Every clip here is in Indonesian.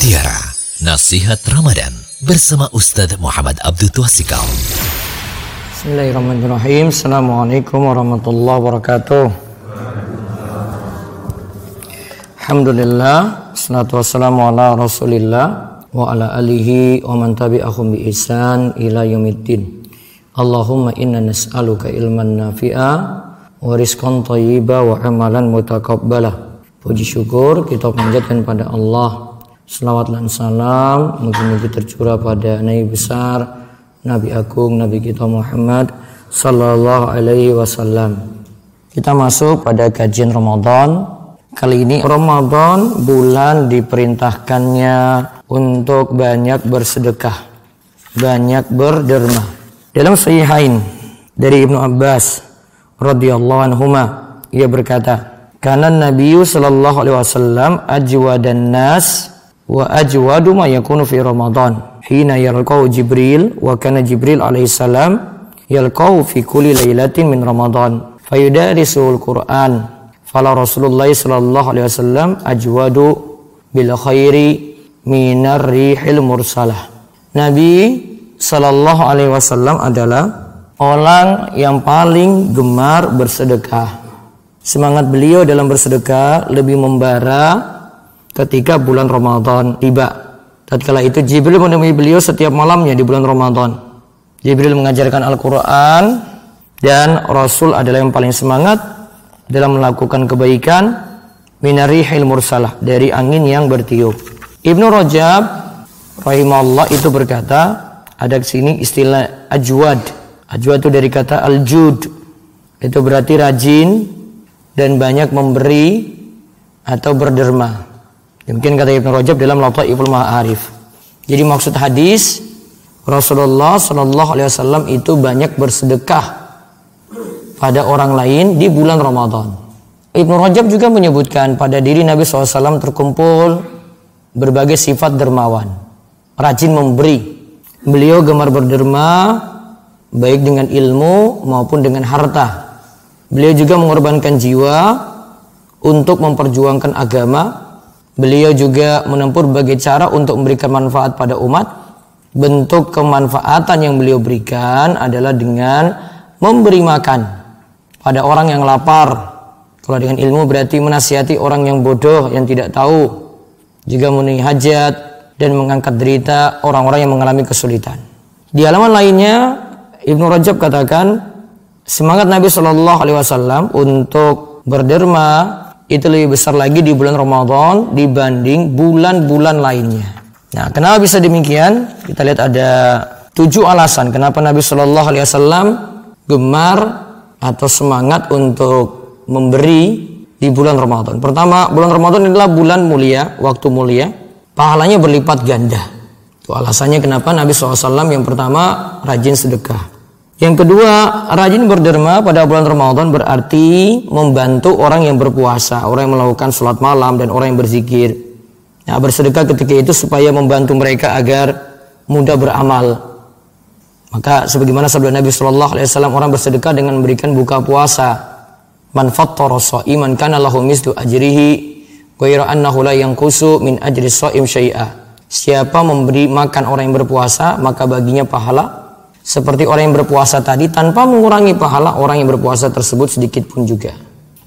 Mutiara Nasihat Ramadan bersama Ustadz Muhammad Abdul Twasikal. Bismillahirrahmanirrahim. Assalamualaikum warahmatullahi wabarakatuh. Alhamdulillah, salatu wassalamu ala rasulillah wa ala alihi wa man tabi'ahum bi ihsan ila yaumiddin. Allahumma inna nas'aluka ilman nafi'a wa rizqan thayyiba wa amalan mutaqabbala. Puji syukur kita panjatkan pada Allah Selawat dan salam mungkin tercurah pada Nabi besar, Nabi agung, Nabi kita Muhammad Sallallahu Alaihi Wasallam. Kita masuk pada kajian Ramadan. Kali ini Ramadan bulan diperintahkannya untuk banyak bersedekah, banyak berderma. Dalam Sahihain dari Ibnu Abbas radhiyallahu anhu ia berkata, "Karena Nabi sallallahu alaihi wasallam ajwadan nas wa ajwadu ma yakunu fi Ramadan. Hina yalqau Jibril wa kana Jibril alaihi salam yalqau fi kulli lailatin min Ramadan. Fayudarisul Quran fala Rasulullah sallallahu alaihi wasallam ajwadu bil khairi minar rihil mursalah. Nabi sallallahu alaihi wasallam adalah orang yang paling gemar bersedekah. Semangat beliau dalam bersedekah lebih membara ketika bulan Ramadan tiba. Tatkala itu Jibril menemui beliau setiap malamnya di bulan Ramadan. Jibril mengajarkan Al-Quran dan Rasul adalah yang paling semangat dalam melakukan kebaikan minarihil mursalah dari angin yang bertiup. Ibnu Rajab rahimahullah itu berkata ada di sini istilah ajwad. Ajwad itu dari kata aljud. Itu berarti rajin dan banyak memberi atau berderma. Demikian kata Ibnu Rajab dalam Lataiful Ma'arif. Jadi maksud hadis Rasulullah Shallallahu Alaihi Wasallam itu banyak bersedekah pada orang lain di bulan Ramadan. Ibnu Rajab juga menyebutkan pada diri Nabi SAW terkumpul berbagai sifat dermawan, rajin memberi. Beliau gemar berderma baik dengan ilmu maupun dengan harta. Beliau juga mengorbankan jiwa untuk memperjuangkan agama Beliau juga menempuh berbagai cara untuk memberikan manfaat pada umat. Bentuk kemanfaatan yang beliau berikan adalah dengan memberi makan pada orang yang lapar. Kalau dengan ilmu berarti menasihati orang yang bodoh yang tidak tahu. Juga memenuhi hajat dan mengangkat derita orang-orang yang mengalami kesulitan. Di halaman lainnya Ibnu Rajab katakan semangat Nabi Shallallahu Alaihi Wasallam untuk berderma itu lebih besar lagi di bulan Ramadan dibanding bulan-bulan lainnya. Nah, kenapa bisa demikian? Kita lihat ada tujuh alasan kenapa Nabi Shallallahu Alaihi Wasallam gemar atau semangat untuk memberi di bulan Ramadan. Pertama, bulan Ramadan adalah bulan mulia, waktu mulia, pahalanya berlipat ganda. Itu alasannya kenapa Nabi SAW yang pertama rajin sedekah. Yang kedua, rajin berderma pada bulan Ramadan berarti membantu orang yang berpuasa, orang yang melakukan sholat malam dan orang yang berzikir. Ya, bersedekah ketika itu supaya membantu mereka agar mudah beramal. Maka sebagaimana sabda Nabi Shallallahu Alaihi Wasallam orang bersedekah dengan memberikan buka puasa. Man fattara iman kana lahu mislu ajrihi ghairu annahu la yanqusu min ajri shaim syai'a. Siapa memberi makan orang yang berpuasa, maka baginya pahala seperti orang yang berpuasa tadi tanpa mengurangi pahala orang yang berpuasa tersebut sedikit pun juga.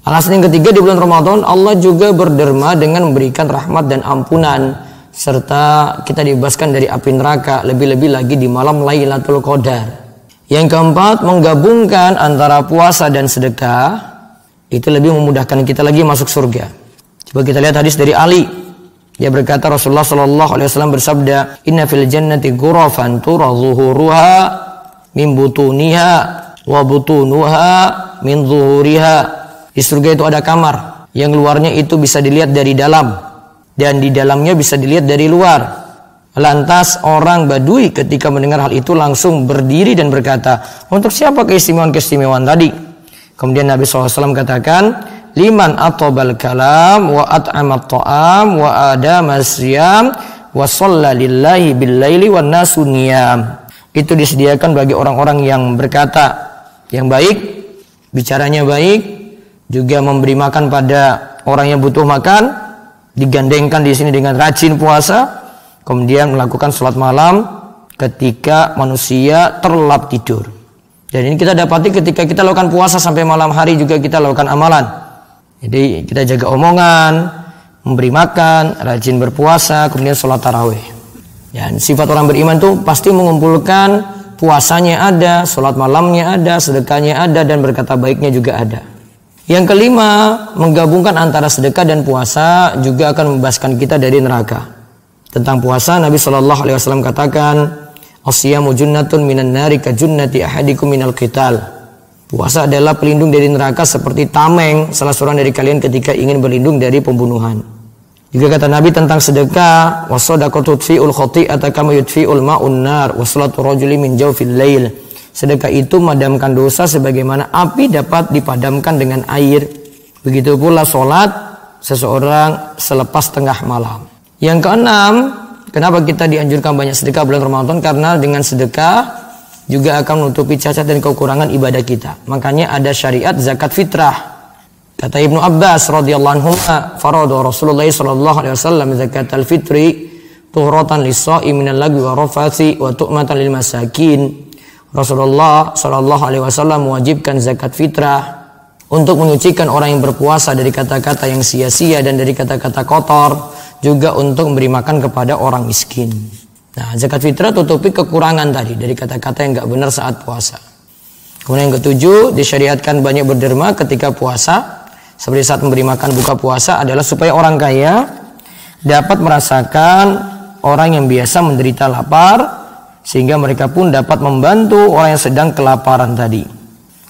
Alasan yang ketiga di bulan Ramadan Allah juga berderma dengan memberikan rahmat dan ampunan serta kita dibebaskan dari api neraka lebih-lebih lagi di malam Lailatul Qadar. Yang keempat menggabungkan antara puasa dan sedekah itu lebih memudahkan kita lagi masuk surga. Coba kita lihat hadis dari Ali. Dia berkata Rasulullah Shallallahu Alaihi Wasallam bersabda, Inna fil jannati ghurafan turadhuhuruha min butuniha wa butunuha min zuhuriha. Di surga itu ada kamar yang luarnya itu bisa dilihat dari dalam dan di dalamnya bisa dilihat dari luar. Lantas orang Badui ketika mendengar hal itu langsung berdiri dan berkata, untuk siapa keistimewaan-keistimewaan tadi? Kemudian Nabi SAW katakan, liman atobal kalam wa at'amat ta'am wa adama siyam wa salla lillahi bil laili wa nasu niyam itu disediakan bagi orang-orang yang berkata yang baik, bicaranya baik, juga memberi makan pada orang yang butuh makan, digandengkan di sini dengan rajin puasa, kemudian melakukan sholat malam ketika manusia terlelap tidur. Dan ini kita dapati ketika kita lakukan puasa sampai malam hari juga kita lakukan amalan. Jadi kita jaga omongan, memberi makan, rajin berpuasa, kemudian sholat tarawih. Dan sifat orang beriman itu pasti mengumpulkan puasanya ada, sholat malamnya ada, sedekahnya ada, dan berkata baiknya juga ada. Yang kelima, menggabungkan antara sedekah dan puasa juga akan membebaskan kita dari neraka. Tentang puasa, Nabi Shallallahu Alaihi Wasallam katakan, Asyamu junnatun minan nari ka junnati ahadikum minal qital. Puasa adalah pelindung dari neraka seperti tameng salah seorang dari kalian ketika ingin berlindung dari pembunuhan. Juga kata Nabi tentang sedekah, wasadaqatu tudfi'ul khati'ata kama yudfi'ul ma'un nar, wasalatu rajuli min jawfil lail. Sedekah itu memadamkan dosa sebagaimana api dapat dipadamkan dengan air. Begitu pula solat seseorang selepas tengah malam. Yang keenam, Kenapa kita dianjurkan banyak sedekah bulan Ramadan? Karena dengan sedekah juga akan menutupi cacat dan kekurangan ibadah kita. Makanya ada syariat zakat fitrah. Kata Ibnu Abbas radhiyallahu anhu, faradu Rasulullah sallallahu alaihi wasallam zakat al-fitri tuhratan lis-shaimi minal lagwi wa rafathi wa tu'matan lil masakin. Rasulullah sallallahu alaihi wasallam mewajibkan zakat fitrah untuk menyucikan orang yang berpuasa dari kata-kata yang sia-sia dan dari kata-kata kotor juga untuk memberi makan kepada orang miskin. Nah, zakat fitrah tutupi kekurangan tadi dari kata-kata yang nggak benar saat puasa. Kemudian yang ketujuh, disyariatkan banyak berderma ketika puasa. Seperti saat memberi makan buka puasa adalah supaya orang kaya dapat merasakan orang yang biasa menderita lapar sehingga mereka pun dapat membantu orang yang sedang kelaparan tadi.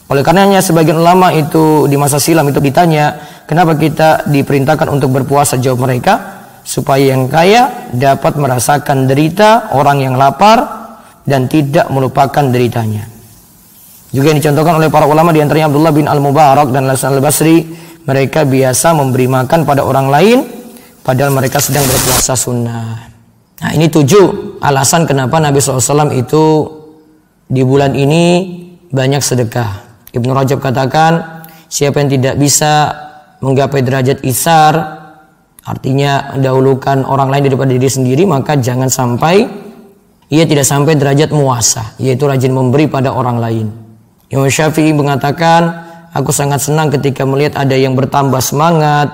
Oleh karenanya sebagian ulama itu di masa silam itu ditanya, kenapa kita diperintahkan untuk berpuasa? Jawab mereka, supaya yang kaya dapat merasakan derita orang yang lapar dan tidak melupakan deritanya. Juga yang dicontohkan oleh para ulama di antaranya Abdullah bin Al-Mubarak dan Al-Basri, mereka biasa memberi makan pada orang lain padahal mereka sedang berpuasa sunnah. Nah ini tujuh alasan kenapa Nabi SAW itu di bulan ini banyak sedekah. Ibnu Rajab katakan siapa yang tidak bisa menggapai derajat isar Artinya dahulukan orang lain daripada diri sendiri maka jangan sampai ia tidak sampai derajat muasa yaitu rajin memberi pada orang lain. Imam Syafi'i mengatakan aku sangat senang ketika melihat ada yang bertambah semangat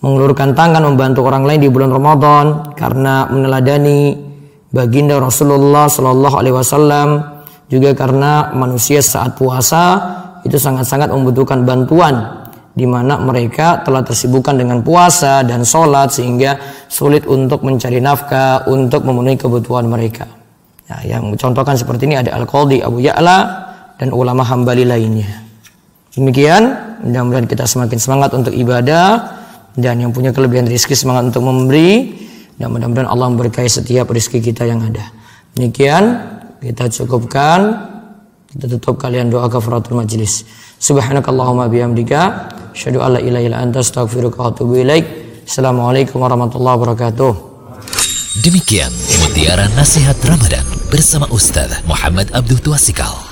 mengulurkan tangan membantu orang lain di bulan Ramadan karena meneladani baginda Rasulullah Shallallahu Alaihi Wasallam juga karena manusia saat puasa itu sangat-sangat membutuhkan bantuan di mana mereka telah tersibukkan dengan puasa dan sholat sehingga sulit untuk mencari nafkah untuk memenuhi kebutuhan mereka. Ya, yang mencontohkan seperti ini ada Al-Qadhi Abu Ya'la dan ulama hambali lainnya. Demikian, mudah-mudahan kita semakin semangat untuk ibadah dan yang punya kelebihan rezeki semangat untuk memberi dan mudah-mudahan Allah memberkahi setiap rezeki kita yang ada. Demikian kita cukupkan kita tutup kalian doa kafaratul majlis. Subhanakallahumma bihamdika asyhadu an la ilaha illa anta astaghfiruka wa atubu ilaik. Assalamualaikum warahmatullahi wabarakatuh. Demikian mutiara nasihat Ramadan bersama Ustaz Muhammad Abdul Tuasikal.